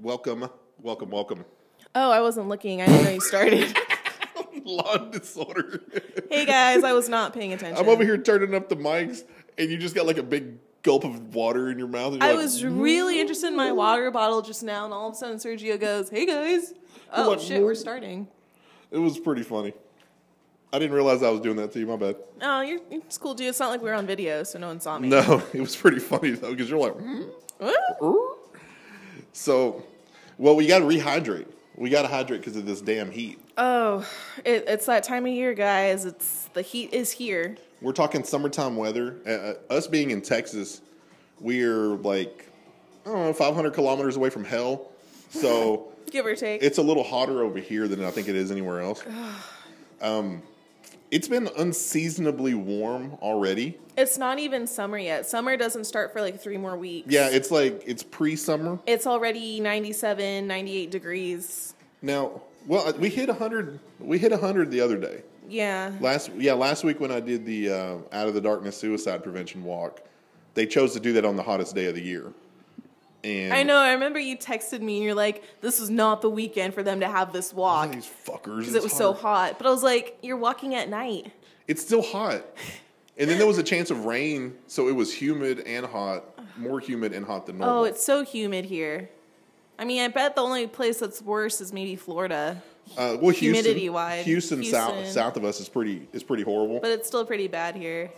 Welcome, welcome, welcome. Oh, I wasn't looking. I didn't know you started. Law and Disorder. hey guys, I was not paying attention. I'm over here turning up the mics, and you just got like a big gulp of water in your mouth. and I like, was really interested in my water bottle just now, and all of a sudden Sergio goes, "Hey guys!" Oh What? shit, we're starting. It was pretty funny. I didn't realize I was doing that to you. My bad. Oh, you're it's cool, dude. It's not like we were on video, so no one saw me. No, it was pretty funny though, because you're like, "Hmm?" So. Well, we got to rehydrate. We got to hydrate because of this damn heat. Oh, it, it's that time of year, guys. It's the heat is here. We're talking summertime weather. Uh, us being in Texas, we're like, I don't know, 500 kilometers away from hell. So Give or take. it's a little hotter over here than I think it is anywhere else. Um, it's been unseasonably warm already. It's not even summer yet. Summer doesn't start for like three more weeks. Yeah, it's like it's pre-summer It's already 97, 98 degrees. now. Well, uh, we hit 100. We hit 100 the other day. Yeah. Last yeah, last week when I did the uh, Out of the Darkness suicide prevention walk, they chose to do that on the hottest day of the year. And I know. I remember you texted me and you're like, "This is not the weekend for them to have this walk these fuckers. because it was so hot." But I was like, "You're walking at night." It's still hot. And then there was a chance of rain, so it was humid and hot, more humid and hot than normal. Oh, it's so humid here. I mean, I bet the only place that's worse is maybe Florida, uh, well, Houston, humidity-wise, Houston, south Houston. south of us is pretty is pretty horrible. but it's still pretty bad here.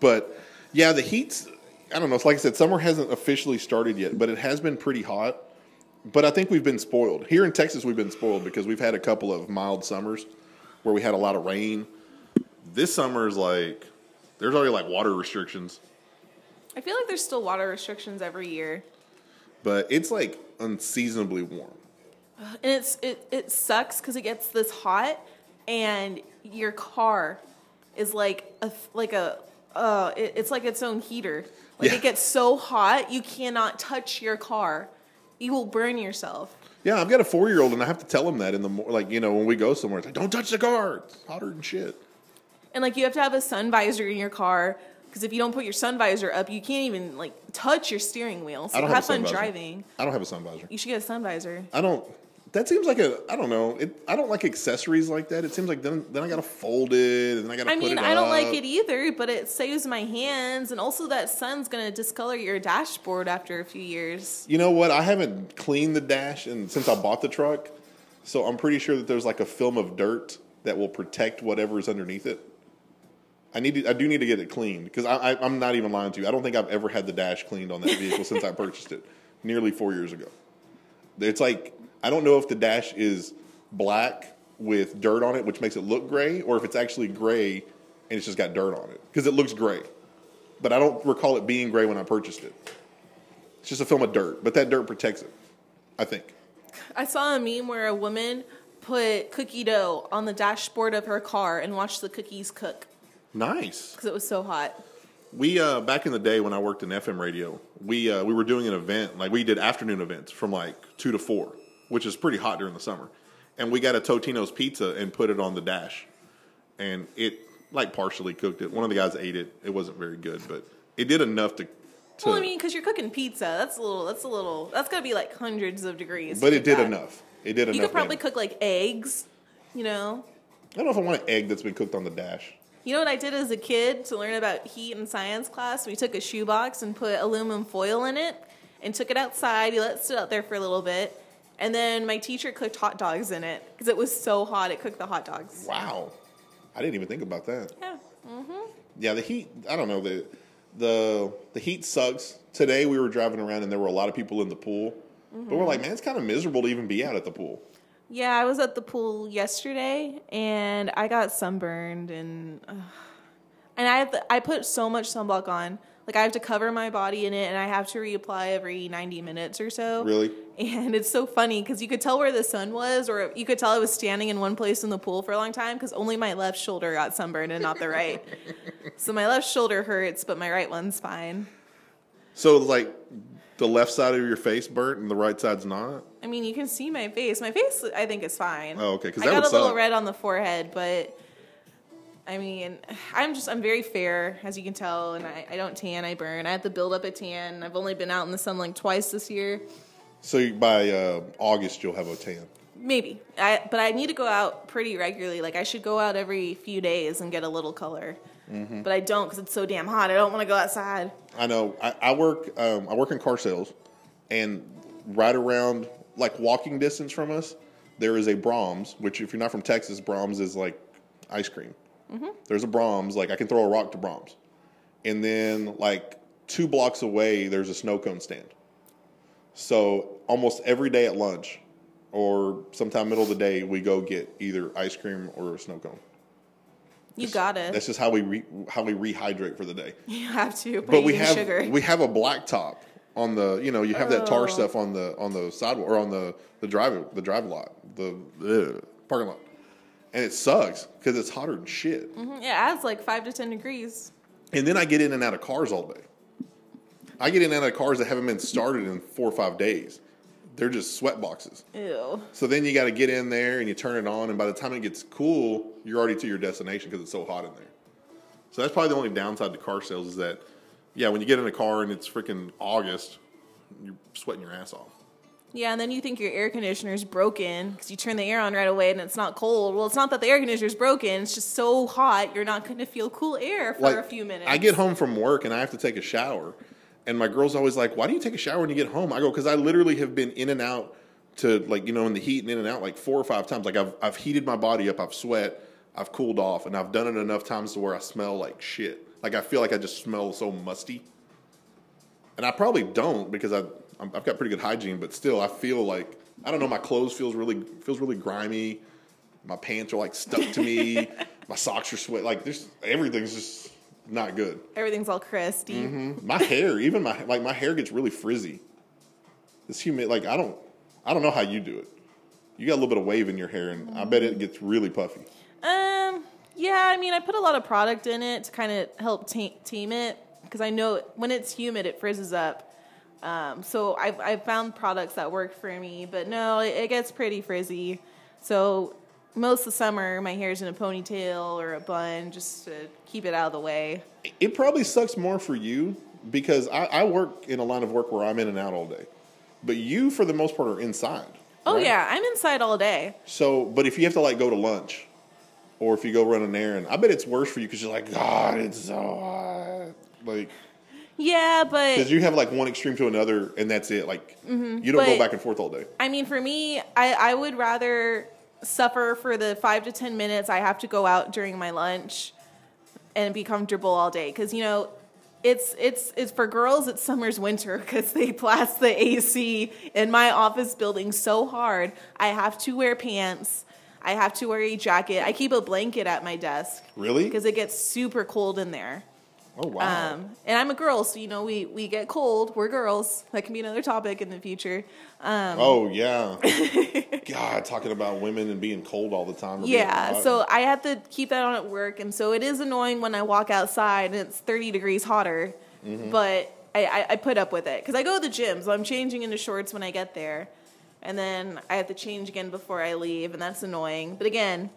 But yeah, the heat's. I don't know. It's like I said, summer hasn't officially started yet, but it has been pretty hot. But I think we've been spoiled here in Texas. We've been spoiled because we've had a couple of mild summers where we had a lot of rain. This summer is like there's already like water restrictions, I feel like there's still water restrictions every year, but it's like unseasonably warm. and it's it it sucks because it gets this hot, and your car is like a like a uh, it, it's like its own heater. Like Yeah. it gets so hot, you cannot touch your car. You will burn yourself. Yeah, I've got a four year old, and I have to tell him that in the mor- like you know when we go somewhere, it's like don't touch the car. It's hotter than shit. And like you have to have a sun visor in your car because if you don't put your sun visor up, you can't even like touch your steering wheel. So I don't have have a sun fun visor. driving. I don't have a sun visor. You should get a sun visor. I don't. That seems like a. I don't know. It, I don't like accessories like that. It seems like then then I gotta fold it and then I gotta. I mean, it I don't like it either, but it saves my hands, and also that sun's gonna discolor your dashboard after a few years. You know what? I haven't cleaned the dash and since I bought the truck, so I'm pretty sure that there's like a film of dirt that will protect whatever is underneath it. I need. To, I do need to get it cleaned because I, I, I'm not even lying to you. I don't think I've ever had the dash cleaned on that vehicle since I purchased it, nearly four years ago. It's like I don't know if the dash is black with dirt on it, which makes it look gray, or if it's actually gray and it's just got dirt on it because it looks gray. But I don't recall it being gray when I purchased it. It's just a film of dirt, but that dirt protects it. I think. I saw a meme where a woman put cookie dough on the dashboard of her car and watched the cookies cook Nice. because it was so hot. We uh, back in the day when I worked in FM radio, we uh, we were doing an event like we did afternoon events from like two to four, which is pretty hot during the summer, and we got a Totino's pizza and put it on the dash, and it like partially cooked it. One of the guys ate it. It wasn't very good, but it did enough to. to Well, I mean, because you're cooking pizza, that's a little. That's a little. That's gonna be like hundreds of degrees. but it did that. enough. It did enough. You could probably damage. cook like eggs. You know. I don't know if I want an egg that's been cooked on the dash. You know what I did as a kid to learn about heat in science class? We took a shoebox and put aluminum foil in it and took it outside. You let it sit out there for a little bit. And then my teacher cooked hot dogs in it because it was so hot it cooked the hot dogs. Wow, I didn't even think about that. Yeah. Yeah, the heat. I don't know the the the heat sucks. Today we were driving around and there were a lot of people in the pool, but we're like, man, it's kind of miserable to even be out at the pool. Yeah, I was at the pool yesterday and I got sunburned and uh, and I I put so much sunblock on. Like I have to cover my body in it and I have to reapply every 90 minutes or so. Really? And it's so funny because you could tell where the sun was, or you could tell I was standing in one place in the pool for a long time because only my left shoulder got sunburned and not the right. so my left shoulder hurts, but my right one's fine. So like the left side of your face burnt and the right side's not. I mean, you can see my face. My face, I think, is fine. Oh, okay, 'cause I got a little suck. red on the forehead, but I mean, I'm just I'm very fair, as you can tell, and I, I don't tan. I burn. I have to build up a tan. I've only been out in the sun like twice this year, So by uh, August, you'll have a tan. Maybe. I but I need to go out pretty regularly. Like I should go out every few days and get a little color. Mm-hmm. But I don't because it's so damn hot. I don't want to go outside. I know. I, I work. Um, I work in car sales, and right around like walking distance from us, there is a Braum's. Which, if you're not from Texas, Braum's is like ice cream. There's a Braum's. Like I can throw a rock to Braum's, and then like two blocks away, there's a snow cone stand. So almost every day at lunch, or sometime middle of the day, we go get either ice cream or a snow cone. You got it. That's just how we re, how we rehydrate for the day You have to. By but we have sugar. we have a black top on the you know you have that tar Oh. stuff on the on the sidewalk or on the the drive the drive lot the ugh, parking lot and it sucks because it's hotter than shit Mhm, it adds like five to ten degrees. and then I get in and out of cars all day I get in and out of cars that haven't been started in four or five days they're just sweat boxes Ew. so then you got to get in there and you turn it on and by the time it gets cool you're already to your destination because it's so hot in there so that's probably the only downside to car sales is that, yeah, when you get in a car and it's freaking August, you're sweating your ass off. Yeah, and then you think your air conditioner's broken because you turn the air on right away and it's not cold. Well, it's not that the air conditioner's broken. It's just so hot you're not going to feel cool air for a few minutes. I get home from work and I have to take a shower, and my girl's always like, "Why do you take a shower when you get home?" I go, "Because I literally have been in and out to like you know in the heat and in and out like four or five times. Like I've I've heated my body up, I've sweat, I've cooled off, and I've done it enough times to where I smell like shit. Like I feel like I just smell so musty." And I probably don't because I I'm- I've got pretty good hygiene, but still I feel like I don't know. My clothes feels really feels really grimy. My pants are like stuck to me. my socks are sweat. Like there's everything's just not good. Everything's all crusty. Mm-hmm. My hair, even my like my hair gets really frizzy. This humid, like I don't I don't know how you do it. You got a little bit of wave in your hair, and I bet it gets really puffy. Um, yeah, I mean, I put a lot of product in it to kind of help ta- tame it because I know when it's humid, it frizzes up. Um, so I've, I've found products that work for me, but no, it, it gets pretty frizzy. So most of the summer, my hair's in a ponytail or a bun just to keep it out of the way. It probably sucks more for you because I, I work in a line of work where I'm in and out all day, but you, for the most part, are inside. Oh right? yeah, I'm inside all day. So, but if you have to like go to lunch, or if you go run an errand, I bet it's worse for you because you're like, God, it's so hot. Like, Yeah, but because you have like one extreme to another, and that's it. Like, you don't go Mm-hmm. back and forth all day. I mean, for me, I, I would rather suffer for the five to ten minutes I have to go out during my lunch and be comfortable all day. Because you know, it's it's it's for girls. It's summer's winter because they blast the AC in my office building so hard. I have to wear pants. I have to wear a jacket. I keep a blanket at my desk Really? because it gets super cold in there. Oh wow. Um, and I'm a girl, so you know we we get cold. We're girls. That can be another topic in the future. Um, oh yeah. God, talking about women and being cold all the time. Yeah, so I have to keep that on at work, and so it is annoying when I walk outside and it's 30 degrees hotter. Mm-hmm. But I, I, I put up with it because I go to the gym, so I'm changing into shorts when I get there, and then I have to change again before I leave, and that's annoying. But again,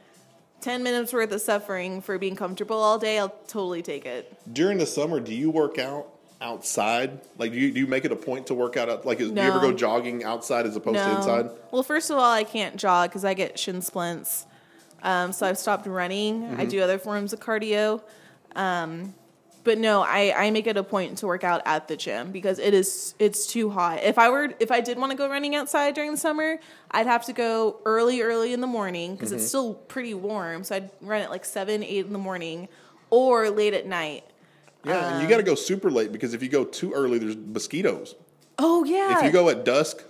10 minutes worth of suffering for being comfortable all day, I'll totally take it. during the summer, do you work out outside? Like, do you do you make it a point to work out? Like, do you ever go jogging outside as opposed to inside? Well, first of all, I can't jog because I get shin splints. Um, so I've stopped running. I Mm-hmm. do other forms of cardio. Um, but no, I, I make it a point to work out at the gym because it is it's too hot. If I were if I did want to go running outside during the summer, I'd have to go early early in the morning because Mm-hmm. it's still pretty warm. So I'd run at like seven eight in the morning or late at night. Yeah, and you got to go super late because if you go too early, there's mosquitoes. Oh yeah, If you go at dusk,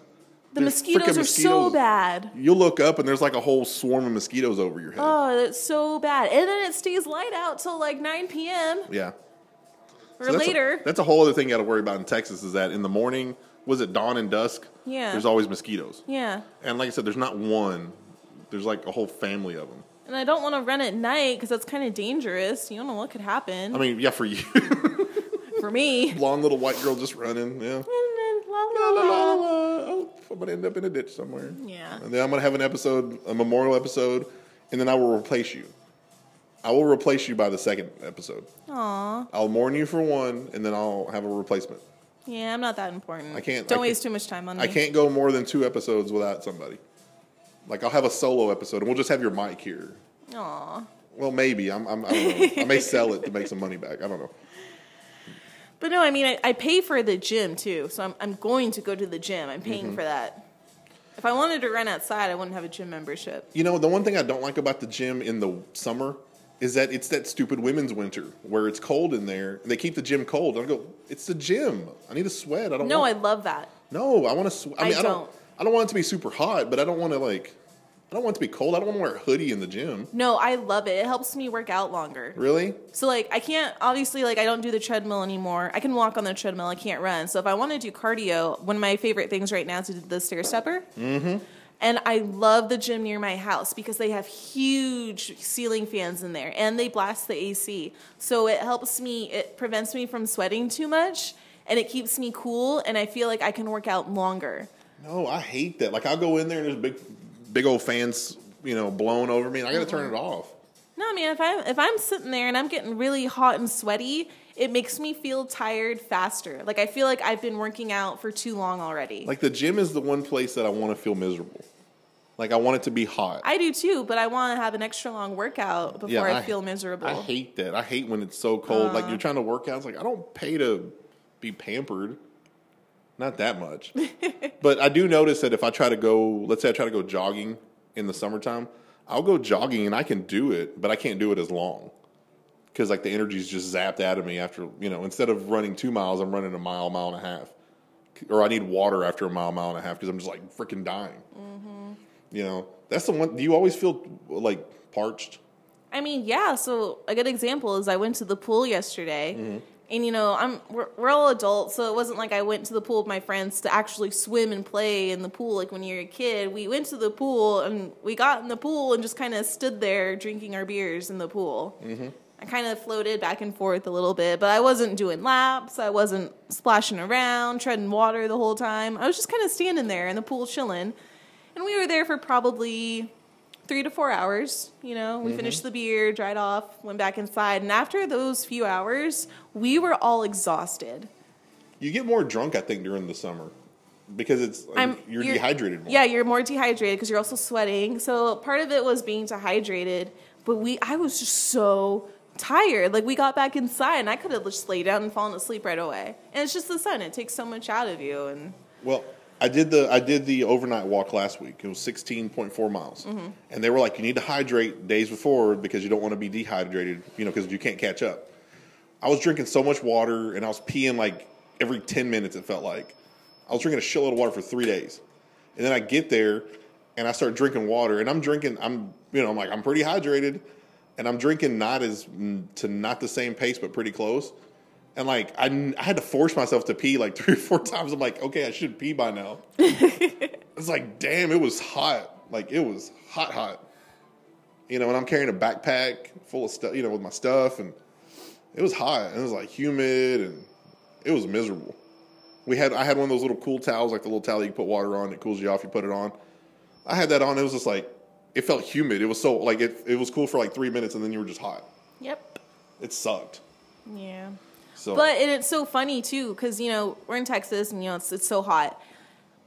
the mosquitoes are so bad. You'll look up and there's like a whole swarm of mosquitoes over your head. Oh, that's so bad. And then it stays light out till like 9 p.m. yeah. Or So that's a- later. that's a whole other thing you got to worry about in Texas is that in the morning, was it dawn and dusk? Yeah. There's always mosquitoes. yeah. And like I said, there's not one. There's like a whole family of them. And I don't want to run at night because that's kind of dangerous. You don't know what could happen. I mean, yeah, for you, For me. blonde little white girl just running. Yeah. La, La, la, la, la, la. la. Oh, I'm gonna end up in a ditch somewhere. Yeah. And then I'm gonna have an episode, a memorial episode, and then I will replace you. I will replace you by the second episode. Aw. I'll mourn you for one, and then I'll have a replacement. Yeah, I'm not that important. I can't- Don't I waste can't- too much time on me. I can't go more than two episodes without somebody. Like I'll have a solo episode, and we'll just have your mic here. Aw. Well, maybe I'm. I'm I don't know. I may sell it to make some money back. I don't know. But no, I mean, I, I pay for the gym too, so I'm I'm going to go to the gym. I'm Mm-hmm. paying for that. If I wanted to run outside, I wouldn't have a gym membership. You know, the one thing I don't like about the gym in the summer is that it's that stupid women's winter where it's cold in there. And they keep the gym cold. I go, it's the gym. I need to sweat. I don't. No, I love that. no, I want to. Sw- I I mean, I, don't. don't. I don't want it to be super hot, but I don't want to like. I don't want it to be cold. I don't want to wear a hoodie in the gym. No, I love it. It helps me work out longer. Really? So like I can't obviously like I don't do the treadmill anymore. I can walk on the treadmill. I can't run. So if I want to do cardio, one of my favorite things right now is to do the stair stepper. Mm-hmm. And I love the gym near my house because they have huge ceiling fans in there and they blast the AC. So it helps me. It prevents me from sweating too much and it keeps me cool. And I feel like I can work out longer. No, I hate that. Like I'll go in there and there's big, big old fans, you know, blowing over me, and I got to turn it mm-hmm. off. No, I mean if I'm if I'm sitting there and I'm getting really hot and sweaty, it makes me feel tired faster. Like I feel like I've been working out for too long already. Like the gym is the one place that I want to feel miserable. Like I want it to be hot. I do too, but I want to have an extra long workout before I, feel miserable. I hate that. I hate when it's so cold. like Uh. you're trying to work out. It's like I don't pay to be pampered. Not that much. but I do notice that if I try to go, let's say I try to go jogging in the summertime, I'll go jogging and I can do it, but I can't do it as long. Because like the energy's just zapped out of me after you know instead of running two miles, I'm running a mile, mile and a half, or I need water after a mile, mile and a half because I'm just like freaking dying. You know, that's the one. Do you always feel like parched? I mean, yeah. So a good example is I went to the pool yesterday, Mm-hmm. and you know, I'm we're, we're all adults, so it wasn't like I went to the pool with my friends to actually swim and play in the pool like when you're a kid. We went to the pool and we got in the pool and just kind of stood there drinking our beers in the pool. Mm-hmm. I kind of floated back and forth a little bit, but I wasn't doing laps. I wasn't splashing around, treading water the whole time. I was just kind of standing there in the pool chilling. And we were there for probably three to four hours. You know, we mm-hmm. finished the beer, dried off, went back inside. And after those few hours, we were all exhausted. You get more drunk, I think, during the summer because it's like, I'm- you're, dehydrated more. Yeah, you're more dehydrated because you're also sweating. So part of it was being dehydrated, but we I was just so tired. Like we got back inside and I could have just laid down and fallen asleep right away. And it's just the sun; it takes so much out of you. And Well, I did the I did the overnight walk last week. It was sixteen point four miles, Mm-hmm. and they were like, you need to hydrate days before because you don't want to be dehydrated. You know, because you can't catch up. I was drinking so much water, and I was peeing like every ten minutes. It felt like I was drinking a shitload of water for three days, and then I get there and I start drinking water, and I'm drinking. I'm you know I'm like I'm pretty hydrated, and I'm drinking not as to not the same pace, but pretty close. And like I, I had to force myself to pee like three or four times. I'm like, okay, I should pee by now. it's like, damn, it was hot. Like it was hot, hot. You know, and I'm carrying a backpack full of stuff, you know, with my stuff, and it was hot. And it was like humid, and it was miserable. We had I had one of those little cool towels, like the little towel you put water on. It cools you off. You put it on. I had that on. It was just like it felt humid. It was so like it. It was cool for like three minutes, and then you were just hot. yep, It sucked. yeah. So, But and it's so funny too because you know we're in Texas and you know it's it's so hot.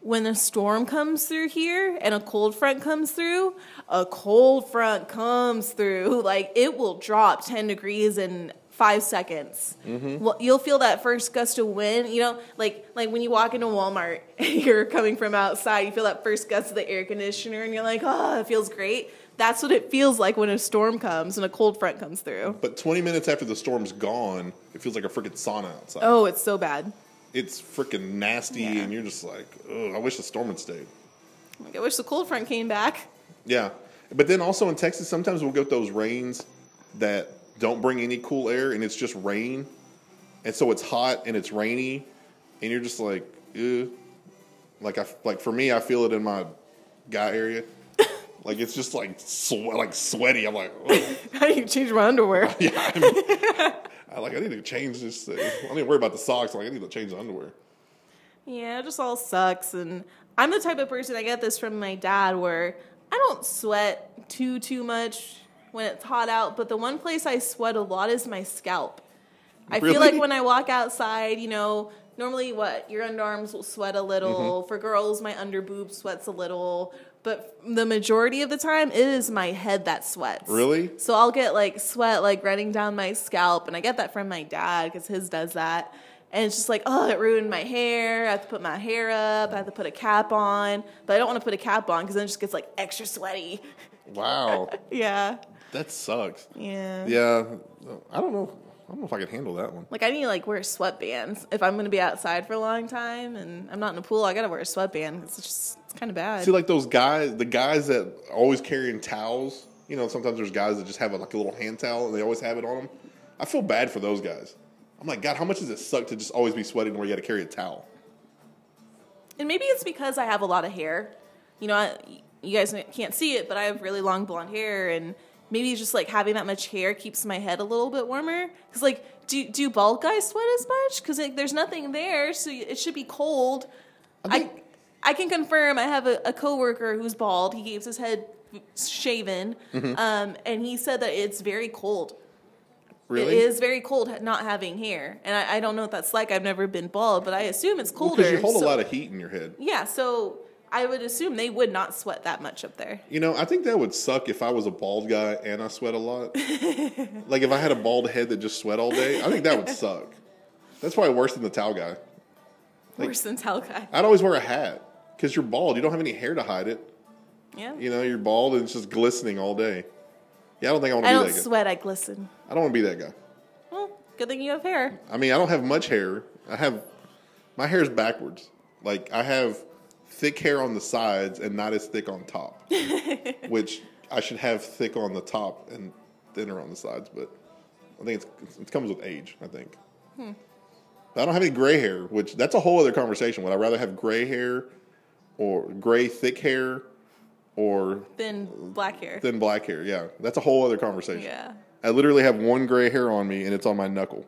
When a storm comes through here and a cold front comes through, a cold front comes through like it will drop ten degrees in five seconds. Mm-hmm. Well, you'll feel that first gust of wind. You know, like like when you walk into Walmart and you're coming from outside, you feel that first gust of the air conditioner, and you're like, oh, it feels great. That's what it feels like when a storm comes and a cold front comes through. but 20 minutes after the storm's gone, it feels like a freaking sauna outside. Oh, it's so bad. It's freaking nasty, Yeah. and you're just like, I wish the storm had stayed. Like, I wish the cold front came back. Yeah, but then also in Texas, sometimes we'll get those rains that don't bring any cool air, and it's just rain, and so it's hot and it's rainy, and you're just like, Ew. like I like for me, I feel it in my guy area. Like it's just like swe- like sweaty. I'm like, Ugh. How do you change my underwear? yeah. I'm, I like I need to change this. Thing. I don't need to worry about the socks. Like I need to change the underwear. Yeah, it just all sucks. And I'm the type of person I get this from my dad where I don't sweat too too much when it's hot out, but the one place I sweat a lot is my scalp. I feel like when I walk outside, you know, normally what your underarms will sweat a little. Mm-hmm. For girls, my under boob sweats a little. But the majority of the time, it is my head that sweats. Really? So I'll get like sweat like running down my scalp, and I get that from my dad because his does that. And it's just like, oh, it ruined my hair. I have to put my hair up. I have to put a cap on, but I don't want to put a cap on because then it just gets like extra sweaty. Wow, yeah, that sucks. yeah, Yeah, I don't know. I don't know if I could handle that one. Like I need to like wear sweatbands if I'm going to be outside for a long time and I'm not in a pool. I got to wear a sweatband. It's just it's kind of bad. See, like those guys, the guys that are always carrying towels. You know, sometimes there's guys that just have a, like a little hand towel and they always have it on them. I feel bad for those guys. I'm like, God, how much does it suck to just always be sweating where you got to carry a towel? And maybe it's because I have a lot of hair. You know, I, you guys can't see it, but I have really long blonde hair, and maybe just like having that much hair keeps my head a little bit warmer. Because like, do do bald guys sweat as much? Because like, there's nothing there, so it should be cold. I think- I, can confirm. I have a, a coworker who's bald. He keeps his head shaven, Mm-hmm. um, and he said that it's very cold. Really? It is very cold not having hair, and I, I don't know what that's like. I've never been bald, but I assume it's colder. Because you hold so- a lot of heat in your head. yeah, so I would assume they would not sweat that much up there. You know, I think that would suck if I was a bald guy and I sweat a lot. like if I had a bald head that just sweat all day, I think that would suck. That's probably worse than the towel guy. Like- Worse than towel guy. I'd always wear a hat because you're bald. You don't have any hair to hide it. Yeah. You know, you're bald and it's just glistening all day. Yeah, I don't think I want I to be don't that guy. sweat, I glisten. I don't want to be that guy. Well, good thing you have hair. I mean, I don't have much hair. I have my hair is backwards. Like I have thick hair on the sides and not as thick on top, which I should have thick on the top and thinner on the sides. But I think it's, it comes with age. I think. Hmm. But I don't have any gray hair, which that's a whole other conversation. Would I rather have gray hair or gray thick hair or Thin black hair. thin black hair? Yeah, that's a whole other conversation. yeah. I literally have one gray hair on me and it's on my knuckle.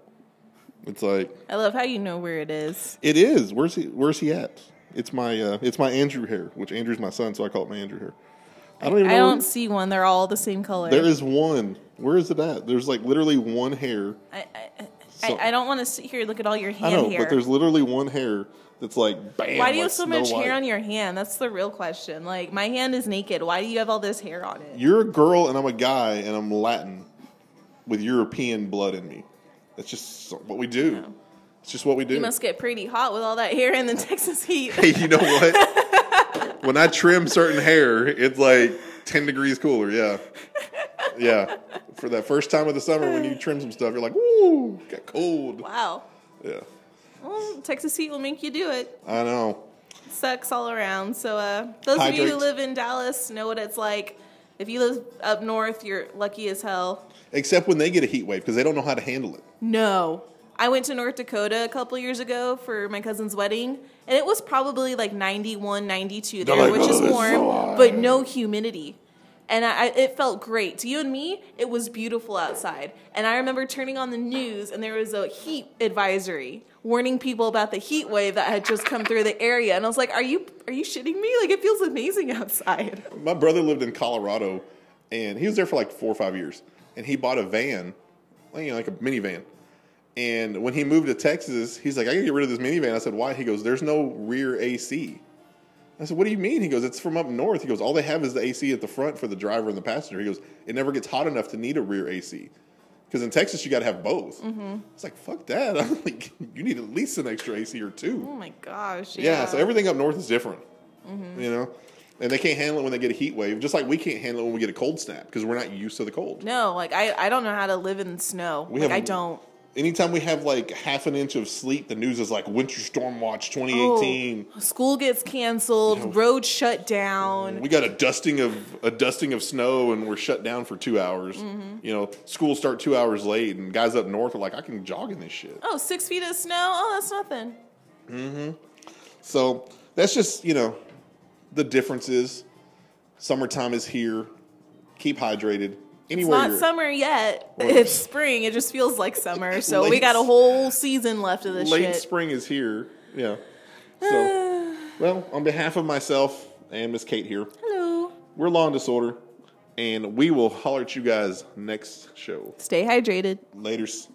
It's like I love how you know where it is. it is. Where's he? Where's he at? It's my uh, it's my Andrew hair, which Andrew's my son, so I call it my Andrew hair. I don't even I don't see one. They're all the same color. there is one. Where is it at? There's like literally one hair. I, I, So- I, I don't want to sit here and look at all your I hand know, hair. but there's literally one hair that's like bam. Why do you like have so much White. hair on your hand? That's the real question. Like, my hand is naked. Why do you have all this hair on it? You're a girl and I'm a guy and I'm Latin with European blood in me. That's just what we do. It's just what we do. You must get pretty hot with all that hair in the Texas heat. Hey, you know what? when I trim certain hair, it's like 10 degrees cooler. Yeah. Yeah. For that first time of the summer when you trim some stuff, you're like, woo, got cold. Wow. Yeah. Well, Texas heat will make you do it. I know. Sucks all around. So, uh, those of you who live in Dallas know what it's like. If you live up north, you're lucky as hell. Except when they get a heat wave because they don't know how to handle it. No. I went to North Dakota a couple years ago for my cousin's wedding, and it was probably like 91, 92 there, like, which is "Oh, it's warm, so but no humidity. And I, it felt great. To you and me, it was beautiful outside. And I remember turning on the news, and there was a heat advisory warning people about the heat wave that had just come through the area. And I was like, "Are you are you shitting me? Like it feels amazing outside." My brother lived in Colorado and he was there for like four or five years. And he bought a van, you know, like a minivan. And when he moved to Texas, he's like, I gotta get rid of this minivan. I said, Why? He goes, There's no rear AC. I said, What do you mean? He goes, It's from up north. He goes, All they have is the AC at the front for the driver and the passenger. He goes, It never gets hot enough to need a rear AC. Because in Texas, you got to have both. Mm-hmm. It's like, fuck that. I'm like, you need at least an extra AC or two. Oh my gosh! Yeah, so everything up north is different. Mm-hmm. You know? And they can't handle it when they get a heat wave, just like we can't handle it when we get a cold snap because we're not used to the cold. No, like I, I don't know how to live in snow. We like have- I don't. Anytime we have like half an inch of sleet, the news is like Winter Storm Watch 2018. Oh, school gets canceled, roads shut down. We got a dusting of a dusting of snow, and we're shut down for two hours. Mm-hmm. You know, schools start two hours late, and guys up north are like, "I can jog in this shit." Oh, six feet of snow? Oh, that's nothing. Mm-hmm. So that's just you know, the difference is summertime is here. Keep hydrated. It's not summer yet. Well, It's spring. It just feels like summer. So we got a whole season left of this late shit. spring is here. Yeah. So, well, on behalf of myself and Miss Kate here, Hello. we're Law and Disorder, and we will holler at you guys next show. Stay hydrated. Laters.